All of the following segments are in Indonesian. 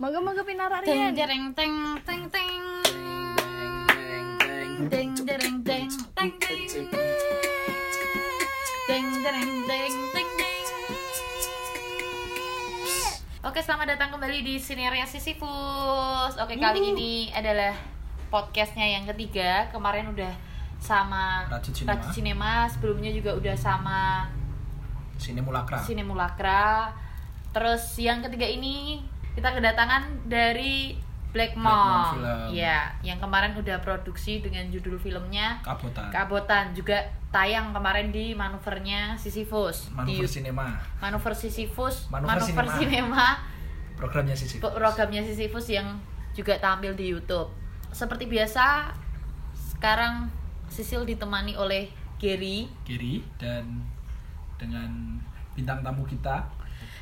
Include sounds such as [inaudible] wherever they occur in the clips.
Mangga mangga pinara Teng riyen. dereng teng teng teng. Teng dereng teng teng teng. Teng dereng teng teng teng. Oke, selamat datang kembali di Sineria Sisyphus. Oke, kali ini adalah podcastnya yang ketiga. Kemarin udah sama Rajut Cinema. Rajut Cinema, sebelumnya juga udah sama Sini mulakra. Sinemulakra. Terus yang ketiga ini kita kedatangan dari. Blackmore Film. Iya, yang kemarin udah produksi dengan judul filmnya Kabotan. Kabotan juga tayang kemarin di manuvernya Sisyphus Manuver di Cinema. manuver Sisyphus, Manuver manuver Cinema. Cinema, Programnya sisi. programnya Sisyphus yang juga tampil di YouTube. Seperti biasa, sekarang Sisil ditemani oleh Gary, Kiri dan dengan bintang tamu kita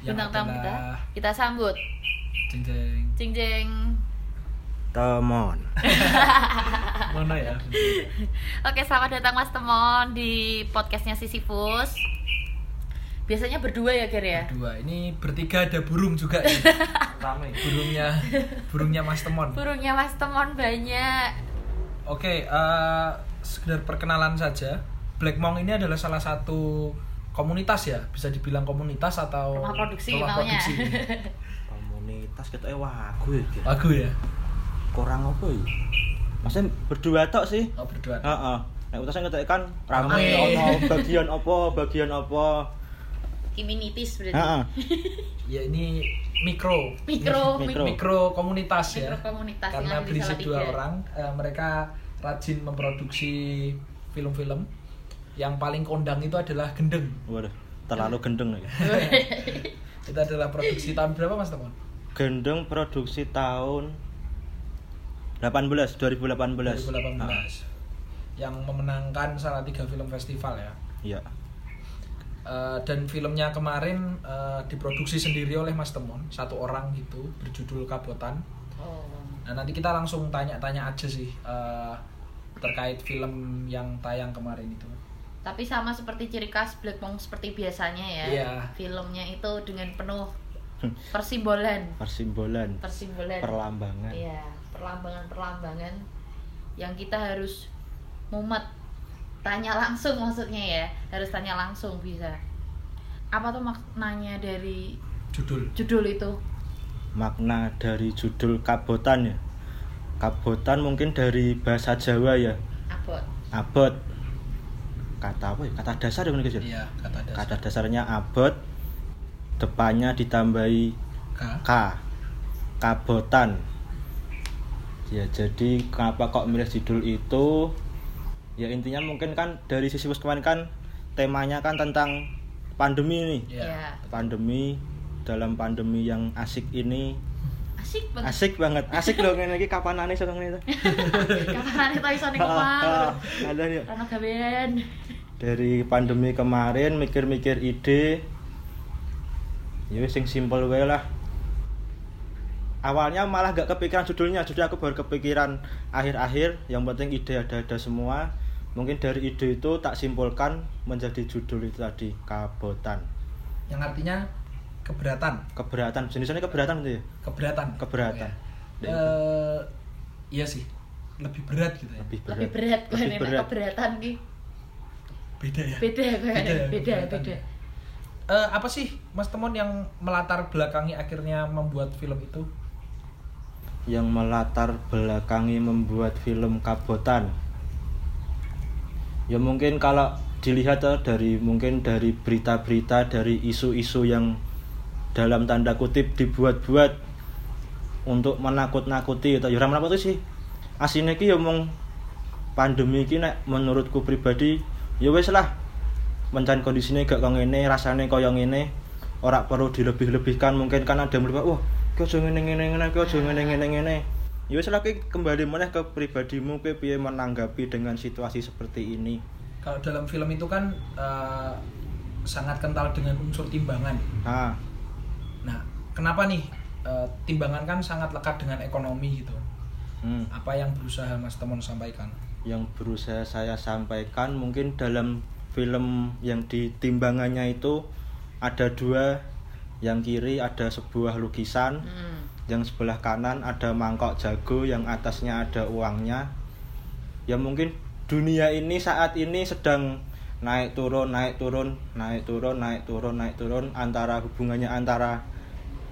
yang bintang tamu kita. Kita sambut. Jeng jeng. Jeng jeng. Temon. [laughs] Mana ya? Oke, selamat datang Mas Temon di podcastnya Sisyphus. Biasanya berdua ya, Ger ya? Dua. Ini bertiga ada burung juga ya. [laughs] Rame. Burungnya burungnya Mas Temon. Burungnya Mas Temon banyak. Oke, eh sekedar perkenalan saja. Black Monk ini adalah salah satu komunitas ya, bisa dibilang komunitas atau Rumah produksi rumah produksi. [laughs] Komunitas kita wagu ya. Ki. Lagu ya. Kurang apa ya? Maksudnya berdua tok sih. Oh, berdua. Heeh. Nek utasan ketek kan rame ono bagian apa, bagian apa. Communities berarti. Heeh. Ya ini mikro. Mikro, Mikro. mikro. mikro komunitas ya. Mikro komunitas Karena berisi dua orang, eh, mereka rajin memproduksi film-film. Yang paling kondang itu adalah Gendeng. Waduh, terlalu gendeng ya. [laughs] Itu adalah produksi tahun berapa Mas Temon? Gendeng produksi tahun 18 2018. 2018. Ah, Yang memenangkan salah tiga film festival ya. Iya. Eh, dan filmnya kemarin eh, diproduksi sendiri oleh Mas Temon, satu orang gitu, berjudul Kabotan. Oh. Nah nanti kita langsung tanya-tanya aja sih eh, terkait film yang tayang kemarin itu. Tapi sama seperti ciri khas Black Monk seperti biasanya ya. Iya. Filmnya itu dengan penuh persimbolan, Persimbolan, persimbolan. perlambangan. Iya, perlambangan-perlambangan yang kita harus mumet tanya langsung maksudnya ya harus tanya langsung bisa apa tuh maknanya dari Judul. judul itu Makna dari judul Kabotan ya. Kabotan mungkin dari bahasa Jawa ya. abot Abot. Kata apa ya? Kata dasar ya ya? Iya, kata dasar. Kata dasarnya abot. Depannya ditambahi K. K. Kabotan. Ya jadi kenapa kok milih judul itu? Ya intinya mungkin kan dari sisi kemarin kan temanya kan tentang pandemi nih. Iya. ya Pandemi dalam pandemi yang asik ini asik banget asik banget asik loh [laughs] ngene iki kapanane iso ngene itu [laughs] kapan itu iso ning [laughs] ada ya dari pandemi kemarin mikir-mikir ide ya sing simpel wae lah awalnya malah gak kepikiran judulnya jadi aku baru kepikiran akhir-akhir yang penting ide ada-ada semua mungkin dari ide itu tak simpulkan menjadi judul itu tadi kabotan Yang artinya keberatan. keberatan jenisnya keberatan gitu ya Keberatan. Keberatan. Ya. Eh, iya sih. Lebih berat gitu ya. lebih berat lebih berat kan Lebih berat. keberatan ki Beda ya. beda kan Beda ya, beda keberatan beda Eh, apa sih Mas Temon yang melatar belakangi akhirnya membuat film itu? yang melatar belakangi membuat film Kabotan. Ya mungkin kalau dilihat eh, dari mungkin dari berita-berita dari isu-isu yang dalam tanda kutip dibuat-buat untuk menakut-nakuti atau ya menakut sih. Asine iki ya mung pandemi nek menurutku pribadi ya wis lah mencari kondisinya gak kaya ngene, rasane kaya ngene, ora perlu dilebih-lebihkan mungkin kan ada yang berpikir, wah ki aja ngene ngene ngene ki aja ngene ngene ngene ya ki kembali meneh ke pribadimu ki piye menanggapi dengan situasi seperti ini Kalau dalam film itu kan eh, sangat kental dengan unsur timbangan. ah Nah, kenapa nih eh, timbangan kan sangat lekat dengan ekonomi gitu? hmm. Apa yang berusaha Mas Temon sampaikan? yang berusaha saya sampaikan mungkin dalam film yang ditimbangannya itu ada dua yang kiri ada sebuah lukisan Hmm. yang sebelah kanan ada mangkok jago yang atasnya ada uangnya ya mungkin dunia ini saat ini sedang naik turun naik turun naik turun naik turun naik turun antara hubungannya antara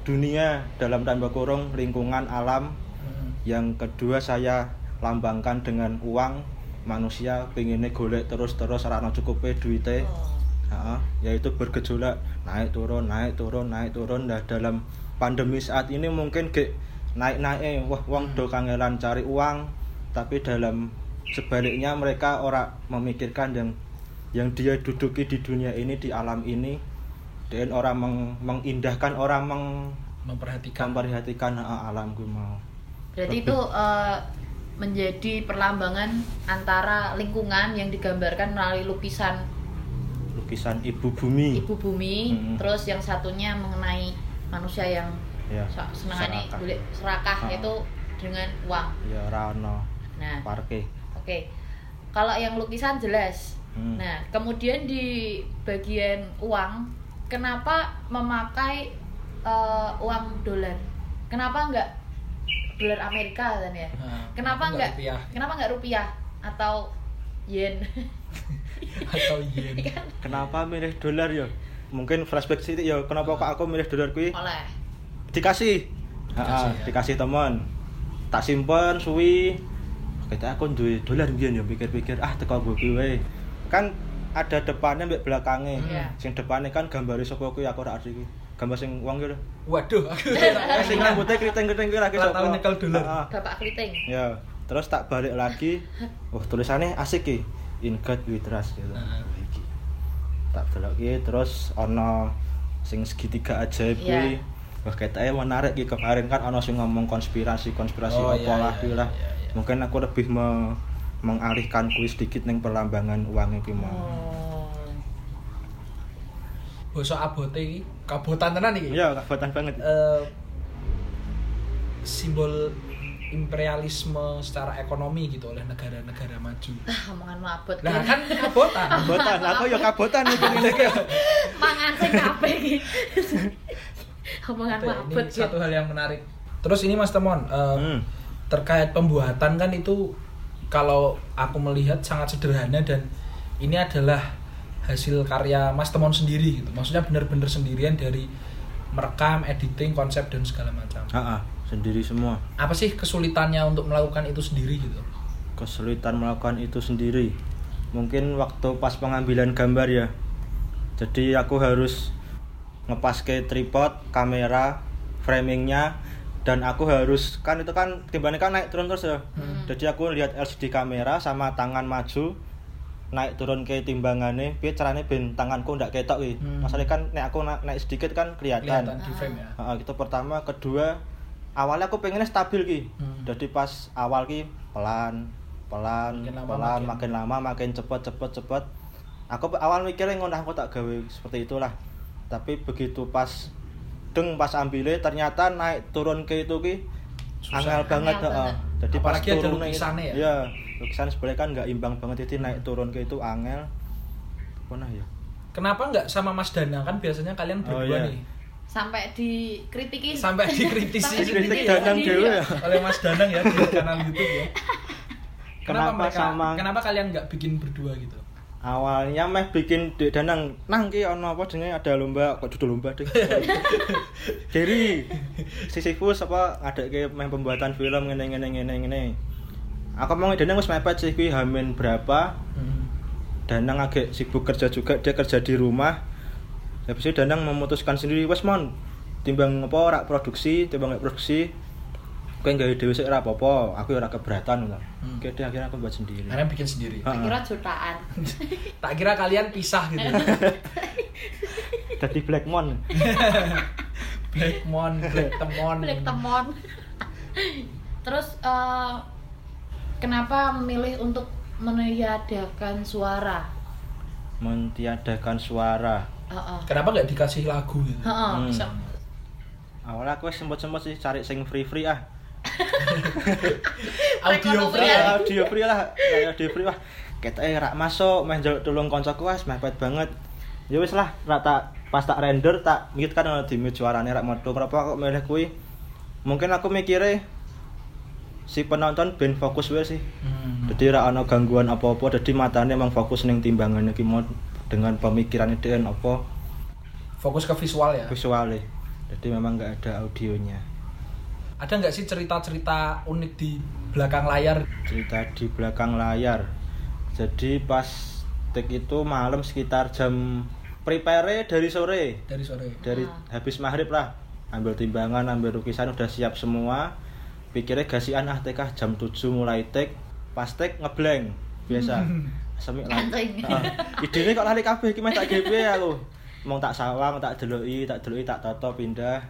dunia dalam tanda kurung lingkungan alam Hmm. yang kedua saya lambangkan dengan uang manusia pengennya golek terus terus rano cukupnya duitnya Oh. Yaitu bergejolak naik turun naik turun naik turun. Nah dalam pandemi saat ini mungkin ke naik naik wah uang do kangelan cari uang. Tapi dalam sebaliknya mereka orang memikirkan yang yang dia duduki di dunia ini di alam ini. Dan orang meng- mengindahkan orang meng memperhatikan. memperhatikan alam gue mau. Berarti itu eh, menjadi perlambangan antara lingkungan yang digambarkan melalui lukisan lukisan ibu bumi ibu bumi, Mm-mm. terus yang satunya mengenai manusia yang ya sa- senangannya serakah. Ah. itu dengan uang. ya rano Nah, parke oke. Kalau yang lukisan jelas. Hmm. Nah, kemudian di bagian uang, kenapa memakai eh, uang dolar? Kenapa enggak dolar Amerika kan ya? Nah, Kenapa enggak? rupiah. Kenapa enggak rupiah? Atau yen? [laughs] atau yen. Kan? Kenapa milih dolar ya mungkin flashback sih ya kenapa kok aku milih dolar kuwi? Oleh. dikasih. Dikasih, Heeh, ya. dikasih teman. Tak simpen suwi. Kita aku duwe dolar mbiyen ya pikir-pikir ah teko gue wae. Kan ada depannya mbek belakangnya. Iya. sing depannya kan gambar sapa kuwi? Aku ora arti iki gambar sing wong gitu waduh [laughs] sing rambutnya keriting-keriting kuwi lagi Lah, sapa tahu nyekel dolar. Heeh. Bapak Kriting. ya terus tak balik lagi wah tulisannya asik ki in God we trust gitu. Wah, iki. tak delok ki terus ono sing segitiga ajaib Iya. wah ketake menarik ki kemarin kan ono sing ngomong konspirasi konspirasi Oh, apa iya, lah iya, lah iya, iya. mungkin aku lebih me- mengalihkan kuis sedikit ning perlambangan uang iki mau Oh. Bosok abote iki. Kabotan tenan iki? Iya kabotan banget Eh, simbol imperialisme secara ekonomi gitu oleh negara-negara maju. Ah, omongan mabot. lah kan kabotan kabotan aku ya kabotan [laughs] iki? Ngene iki mangan sing kabeh iki. [laughs] Omongan mabot ini satu hal yang menarik. Terus ini mas Temon eh, Hmm. terkait pembuatan kan itu kalau aku melihat sangat sederhana dan ini adalah hasil karya Mas Temon sendiri gitu. Maksudnya benar-benar sendirian dari merekam editing konsep dan segala macam. Heeh, sendiri semua. Apa sih kesulitannya untuk melakukan itu sendiri gitu? Kesulitan melakukan itu sendiri. Mungkin waktu pas pengambilan gambar ya. Jadi aku harus ngepas ke tripod kamera framingnya dan aku harus kan itu kan timbangannya kan naik turun terus ya. Hmm. jadi aku lihat LCD kamera sama tangan maju naik turun ke timbangannya biar caranya ben tanganku ndak ketok wi Hmm. masalahnya kan naik aku na- naik sedikit kan kelihatan, kelihatan di frame ya Ah, itu pertama kedua awalnya aku pengennya stabil ki Hmm. jadi pas awal ki pelan pelan Makin lama pelan makin- makin, lama makin cepet cepet cepet aku awal mikirnya ngono aku tak gawe seperti itulah tapi begitu pas deng pas ambile ternyata naik turun ke itu ki Susah. angel banget heeh. jadi pas Apalagi itu- lukisannya ya? iya lukisan sebenarnya kan nggak imbang banget jadi naik turun ke itu angel. Mana ya? Kenapa nggak sama Mas Dana? Kan biasanya kalian Oh, berdua iya. nih. Sampai dikritiki. sampai [laughs] dikritisi. Sampai kritik Danang dewe ya. ya oleh Mas Danang ya di kanal YouTube ya. Kenapa, Kenapa mereka sama- kenapa kalian nggak bikin berdua gitu? Awalnya meh bikin di danang nang ki ono apa jenenge? Ada lomba kok duduk lomba deh [laughs] Gary Sisyphus apa ada ke meh pembuatan film ngene ngene ngene ngene aku mau danang wis mepet sih kuwi hamin berapa. Danang agak sibuk kerja juga dia kerja di rumah. Habis itu danang memutuskan sendiri wes mon timbang apa ora produksi timbang nggak produksi kowe gawe dhewe sik ora apa-apa aku ya ora keberatan ngono. Hmm. Oke, deh, akhirnya aku buat sendiri. Kalian bikin sendiri. Tak kira jutaan. [laughs] tak kira kalian pisah gitu [laughs] jadi Blackmon [laughs] Blackmon Black Temon. Blik temon. Terus eh, kenapa memilih untuk meniadakan suara? mentiadakan suara Heeh. kenapa nggak dikasih lagu gitu Heeh. Hmm. Bisa- awalnya aku sempet-sempet sih cari sing free-free ah [laughs] audio free Iya. ya audio free lah audio free wah kita eh rak masuk main jaluk tulung koncoku wes mepet banget ya wis lah rak tak pas tak render tak mute kan di mute suarane rak metu kenapa kok milih kuwi mungkin aku mikirnya si penonton ben fokus wae sih Hmm. jadi ra ana gangguan apa-apa jadi matanya emang fokus ning timbangannya ki mau dengan pemikirannya dia apa Fokus ke visual ya. visualnya jadi memang nggak ada audionya Ada nggak sih cerita-cerita unik di belakang layar? cerita di belakang layar jadi pas take itu malam sekitar jam prepare dari sore dari sore? dari Ah. habis maghrib lah ambil timbangan ambil lukisan udah siap semua pikirnya gasian ah. TK jam 7 mulai take pas take ngeblank biasa. Semi Gancing. ide kok lali kabeh iki tak GP aku? Mau tak sawang tak deloki tak deloki tak toto pindah.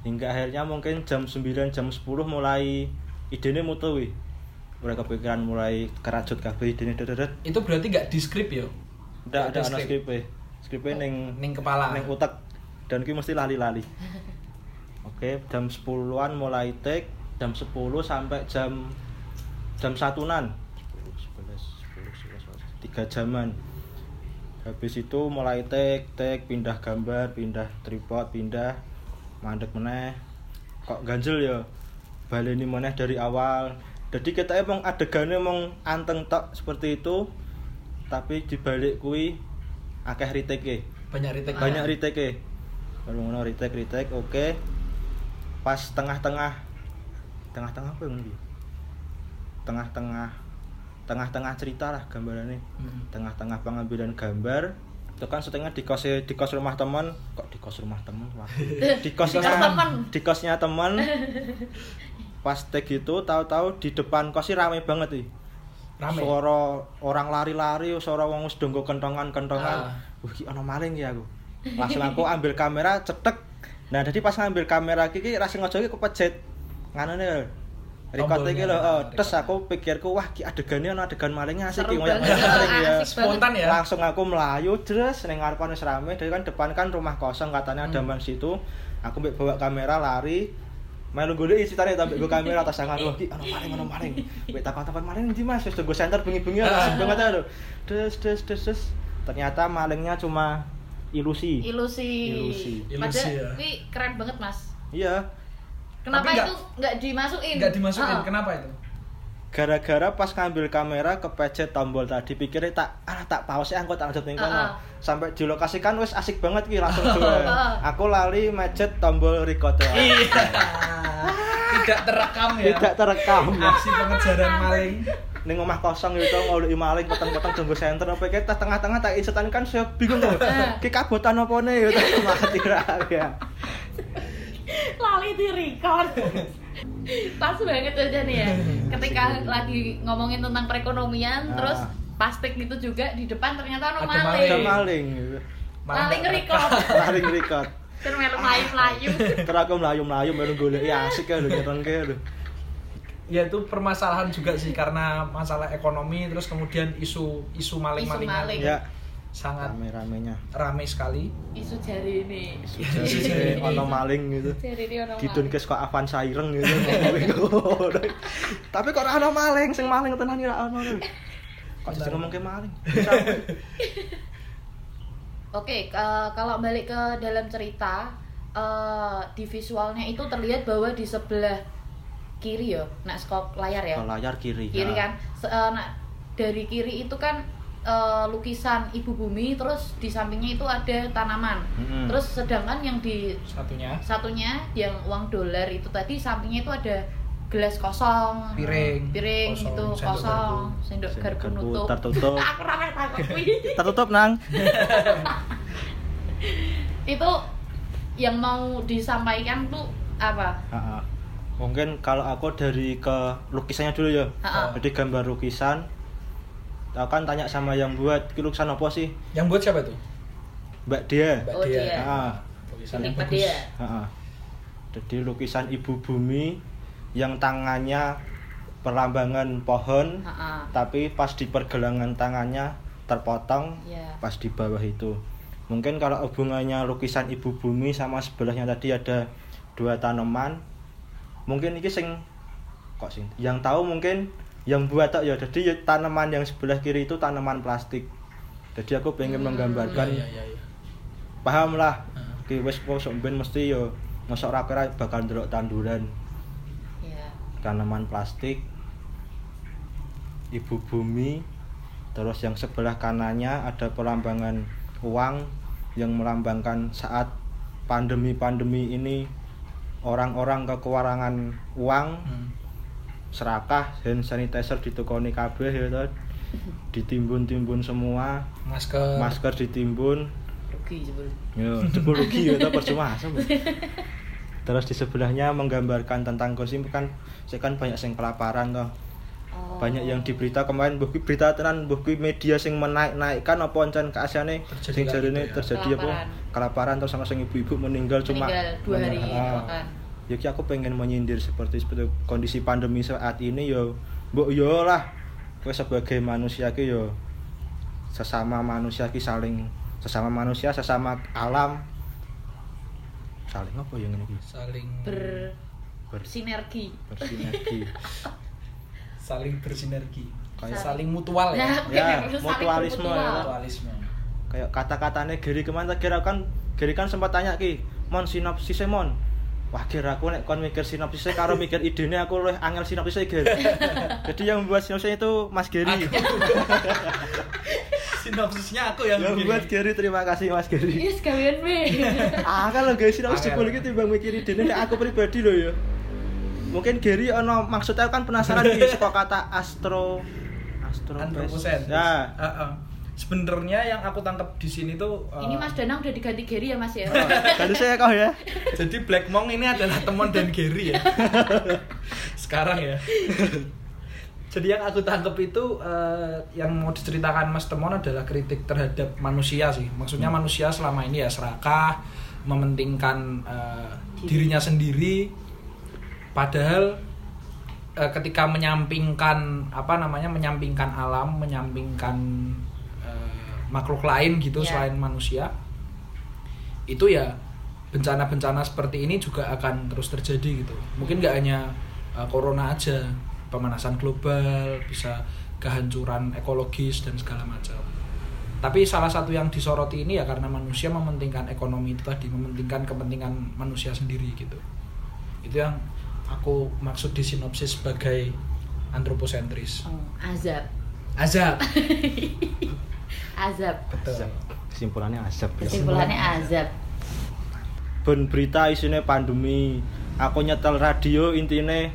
Hingga akhirnya mungkin jam 9 jam 10 mulai idenya mutu wih. Mulai kepikiran mulai kerajut kabeh idenya dedet Itu berarti nggak di skrip ya? ndak ada Ada ana skrip. skripe skripe ning Ning kepala. ning utek. Dan ki mesti lali-lali. [laughs] Oke jam 10-an mulai take jam 10 sampai jam jam satuan 10 11 10 11 tiga jaman. Habis itu mulai take take pindah gambar pindah tripod pindah mandek meneh. Kok ganjel ya? Baleni meneh dari awal. Jadi kita emang adegannya emang anteng tok seperti itu. Tapi dibalik kui akeh retake Banyak retake. banyak retake kalau ngono retake retake oke. Pas tengah-tengah tengah-tengah apa yang tengah-tengah tengah-tengah cerita lah gambarannya. Hmm. tengah-tengah pengambilan gambar. Itu kan syutingnya di kos di kos rumah teman. Kok di kos rumah teman wah [laughs] di kosnya kos teman. di kosnya teman. [laughs] Pas tag itu tahu-tahu di depan kos sih rame banget nih Rame. suara orang lari-lari suara wong wis donggo kentongan-kentongan. Ah. ana maling ya aku. Langsung aku ambil kamera cetek. Nah jadi pas ngambil kamera iki rasa ngojo iki kepejet nganune record iki lho oh, terus aku pikirku wah ki adegannya ana adegan malingnya asik ki maling ya [laughs] Spontan ya. langsung aku melayu terus ning ngarepan wis rame. Dari kan depan kan rumah kosong katanya ada Hmm. situ. Aku mbek bawa kamera lari. Melu golek ceritane tambah gue kamera atas tangan wah ki ana maling ana maling. Mbek takon-takon maling ndi Mas? Wis tunggu center bengi-bengi asik banget ya lho des des des. Ternyata malingnya cuma ilusi. Ilusi. Ilusi. Padahal Ilusi ya. ini keren banget mas. iya Kenapa Tapi itu nggak dimasukin? Nggak dimasukin. Ah. Kenapa itu? gara-gara pas ngambil kamera kepencet tombol tadi pikirnya tak ah tak pause ya aku tak lanjut ning. Ah, ah. sampai di lokasi kan wis asik banget ki langsung [laughs] Ah, dua ah. aku lali macet tombol record ya. Iya. Tidak terekam ya. tidak terekam Aksi pengejaran maling. ning omah kosong gitu ngoleki maling peteng-peteng tunggu center apa kayak tas tengah-tengah tak insetan kan saya bingung tuh Ah. ki kabotan apa nih gitu [laughs] mati ra ya Di record. Pas banget aja nih ya. Ketika lagi ngomongin tentang perekonomian, Ah. terus pastik itu juga di depan ternyata ono Ada maling. maling. ada maling Maling nge-record. [laughs] maling record Terus melu melayu-melayu. [laughs] terus aku melayu-melayu baru golek ya asik ya lho nyerengke lho ya itu permasalahan juga sih karena masalah ekonomi terus kemudian isu isu maling-malingan maling. ya sangat rame-ramenya ramai sekali Isu jari ini. jadi ono maling gitu Jari ini ono Didun kes kok Avanza ireng gitu tapi kok ora ono maling sing maling tenan ora ono lho. kok jadi ngomong ke maling [laughs] Oke, ke- kalau balik ke dalam cerita eh, di visualnya itu terlihat bahwa di sebelah kiri ya, nak skop layar ya. ke layar kiri Kiri ya. kan. Se- eh, nak dari kiri itu kan eh, lukisan ibu bumi, terus di sampingnya itu ada tanaman. Mm-mm. Terus sedangkan yang di satunya satunya yang uang dolar itu tadi sampingnya itu ada gelas kosong, piring piring kosong, itu sendok kosong, garpu. sendok garpu nutup. tertutup. [laughs] Aku rame takut kuwi. [laughs] tertutup nang [laughs] itu yang mau disampaikan tuh apa? Ha-ha. mungkin kalau aku dari ke lukisannya dulu ya Ha-ha. jadi gambar lukisan kan tanya sama yang buat "Ki lukisan apa sih yang buat siapa tuh mbak dia Mbak Oh, Dia. dia. Ha-ha. Tulisan Ini yang bagus. dia. Ha-ha. jadi lukisan ibu bumi yang tangannya perlambangan pohon Ha-ha. tapi pas di pergelangan tangannya terpotong Ya. pas di bawah itu mungkin kalau hubungannya lukisan ibu bumi sama sebelahnya tadi ada dua tanaman mungkin ini sing kok sing yang tahu mungkin yang buat tak ya jadi ya tanaman yang sebelah kiri itu tanaman plastik jadi aku pengen Hmm. menggambarkan Iya, iya, iya. paham lah Heeh. ki wis ben mesti yo mosok ra kira bakal ndelok tanduran tanaman plastik ibu bumi terus yang sebelah kanannya ada pelambangan uang yang melambangkan saat pandemi-pandemi ini orang-orang kekurangan uang Hmm. Serakah hand sanitizer ditukoni kabeh ya toh. ditimbun-timbun semua Masker. masker ditimbun rugi jebul ya jebul rugi ya percuma [laughs] terus di sebelahnya menggambarkan tentang gosip kan saya kan banyak yang kelaparan toh Oh. banyak yang di berita kemarin buh kui berita tenan buh kui media sing menaik naikkan apa ancen keasiane sing jarine ya. terjadi apa Kelaparan. terus sama sing ibu-ibu meninggal cuma meninggal dua hari Ah. Ya ki aku pengen menyindir seperti seperti kondisi pandemi saat ini yo mbok yo lah kowe sebagai manusia ki yo sesama manusia ki saling sesama manusia sesama alam saling apa yang ini ki Saling ber Ber- sinergi bersinergi [laughs] saling bersinergi. Kayak- saling mutual ya. Nah, Ya, mutualisme bermutual. ya. Mutualisme. kayak kata-katanya Giri ke mana kira kan Giri kan sempat tanya ki mon sinopsisnya mon wah kira aku nek kon mikir sinopsisnya karo mikir idenya aku luwih angel sinopsisnya Gir [laughs] jadi yang membuat sinopsisnya itu Mas Giri [laughs] Sinopsisnya aku yang yang membuat Giri terima kasih Mas Giri Iya sekalian be. ah lo guys sinopsis jebol iki timbang mikir idenya nek aku pribadi loh ya. Mungkin Giri ono maksudnya kan penasaran nih suka kata astro astro Antroposen. ya. Heeh. Sebenarnya yang aku tangkap di sini tuh uh, Ini Mas Danang udah diganti Gary ya Mas ya. Oh, Jadi saya kau ya Jadi Black Monk ini adalah teman dan Gary ya. [laughs] Sekarang ya. Jadi yang aku tangkap itu eh, yang mau diceritakan Mas Temon adalah kritik terhadap manusia sih. Maksudnya manusia selama ini ya serakah, mementingkan eh, dirinya sendiri. Padahal ketika menyampingkan apa namanya menyampingkan alam, menyampingkan makhluk lain gitu Ya. selain manusia, itu ya bencana-bencana seperti ini juga akan terus terjadi gitu. Mungkin nggak hanya uh, corona aja, pemanasan global, bisa kehancuran ekologis dan segala macam. Tapi salah satu yang disoroti ini ya karena manusia mementingkan ekonomi itu tadi, mementingkan kepentingan manusia sendiri gitu. Itu yang aku maksud di sinopsis sebagai antroposentris. Oh, azab. Azab. [laughs] Azab. Betul. kesimpulannya asap ya. Kesimpulannya azab. ben berita isinya pandemi aku nyetel radio intine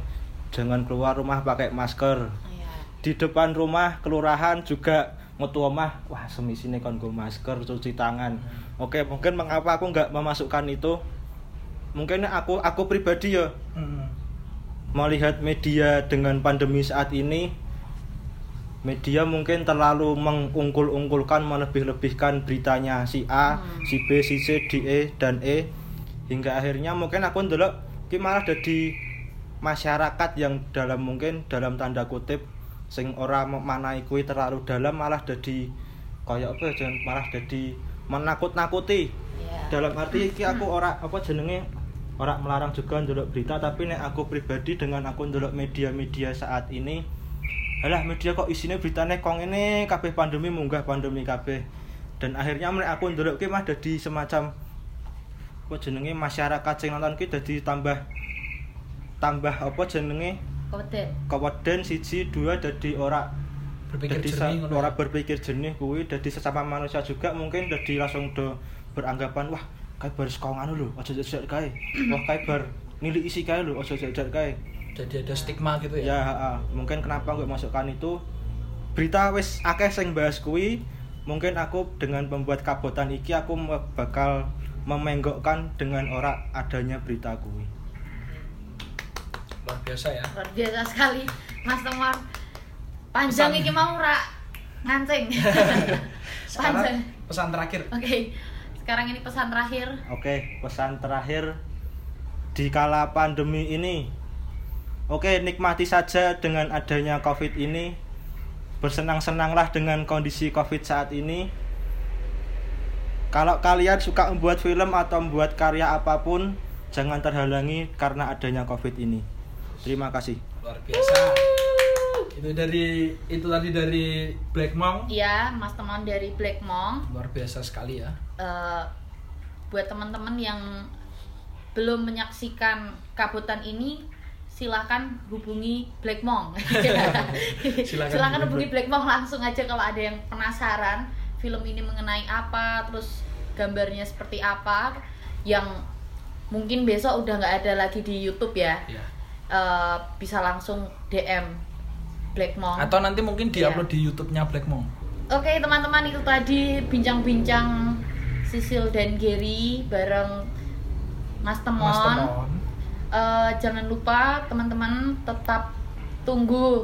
jangan keluar rumah pakai masker Oh, ya. di depan rumah kelurahan juga metu omah wah semisine kon go masker cuci tangan oke mungkin mengapa aku nggak memasukkan itu mungkin aku aku pribadi ya Hmm. melihat media dengan pandemi saat ini media mungkin terlalu mengungkul-ungkulkan melebih-lebihkan beritanya si A, Hmm. si B, si C, D, E dan E hingga akhirnya mungkin aku ndelok ki malah jadi masyarakat yang dalam mungkin dalam tanda kutip sing ora memanai kuwi terlalu dalam malah jadi kayak apa ya jangan malah jadi menakut-nakuti Ya. dalam arti iki aku ora apa jenenge ora melarang juga ndelok berita tapi nek aku pribadi dengan aku ndelok media-media saat ini alah media kok isinya beritanya kong ini kabeh pandemi munggah pandemi kabeh dan akhirnya nek aku ndelok ki mah dadi semacam apa jenenge masyarakat sing nonton ki dadi tambah tambah apa jenenge Keweden. keweden siji dua dadi ora Berpikir dadi jernih ngono ora ya. berpikir jernih kuwi dadi sesama manusia juga mungkin dadi langsung do beranggapan wah kae bar sekong anu lho aja jajak kae wah kae bar nilai isi kae lho aja jajak kae Jadi ada stigma gitu ya ya. ha, mungkin kenapa gue masukkan itu berita wis akeh sing bahas kuwi mungkin aku dengan pembuat kabotan iki aku bakal memenggokkan dengan ora adanya berita kuwi Luar biasa ya. Luar biasa sekali Mas Temon. Panjang Pesan. iki mau ora ngancing. [laughs] Sekarang Panjang. pesan terakhir. Oke. Sekarang ini pesan terakhir. Oke, pesan terakhir di kala pandemi ini. Oke, nikmati saja dengan adanya Covid ini. Bersenang-senanglah dengan kondisi Covid saat ini. Kalau kalian suka membuat film atau membuat karya apa pun, jangan terhalangi karena adanya Covid ini. Terima kasih. Luar biasa. Itu dari itu tadi dari Black Monk. Iya, Mas Temon dari Black Monk. Luar biasa sekali ya. Eh, buat teman-teman yang belum menyaksikan kabutan ini silakan hubungi Black Monk. [laughs] Silakan silakan hubungi hubungi Black Monk langsung aja kalau ada yang penasaran film ini mengenai apa, terus gambarnya seperti apa, yang mungkin besok udah nggak ada lagi di YouTube ya. Ya. Eh, bisa langsung DM Black Monk. Atau nanti mungkin Iya. diupload di YouTube-nya Black Monk. Oke teman-teman itu tadi bincang-bincang Sisil dan Gary bareng Mas Temon. Mas Temon. Eh, jangan lupa teman-teman tetap tunggu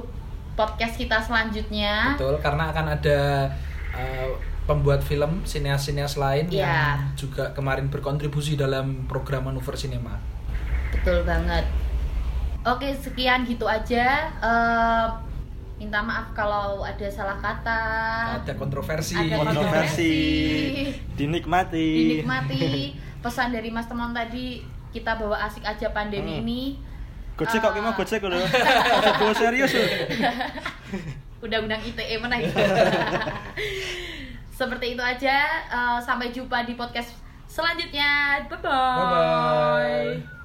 podcast kita selanjutnya. Betul, karena akan ada uh, pembuat film sineas-sineas lain Iya. yang juga kemarin berkontribusi dalam program Manuver Cinema. Betul banget. Oke sekian gitu aja. Eh, minta maaf kalau ada salah kata. Ada kontroversi. Ada kontroversi dinikmati Dinikmati pesan dari Mas Temon tadi kita bawa asik aja pandemi Hmm. ini. gojek kok Eh, mau gojek [laughs] aja bawa serius lho [laughs] undang-undang ITE mana itu seperti itu aja Eh, sampai jumpa di podcast selanjutnya bye bye, Bye bye.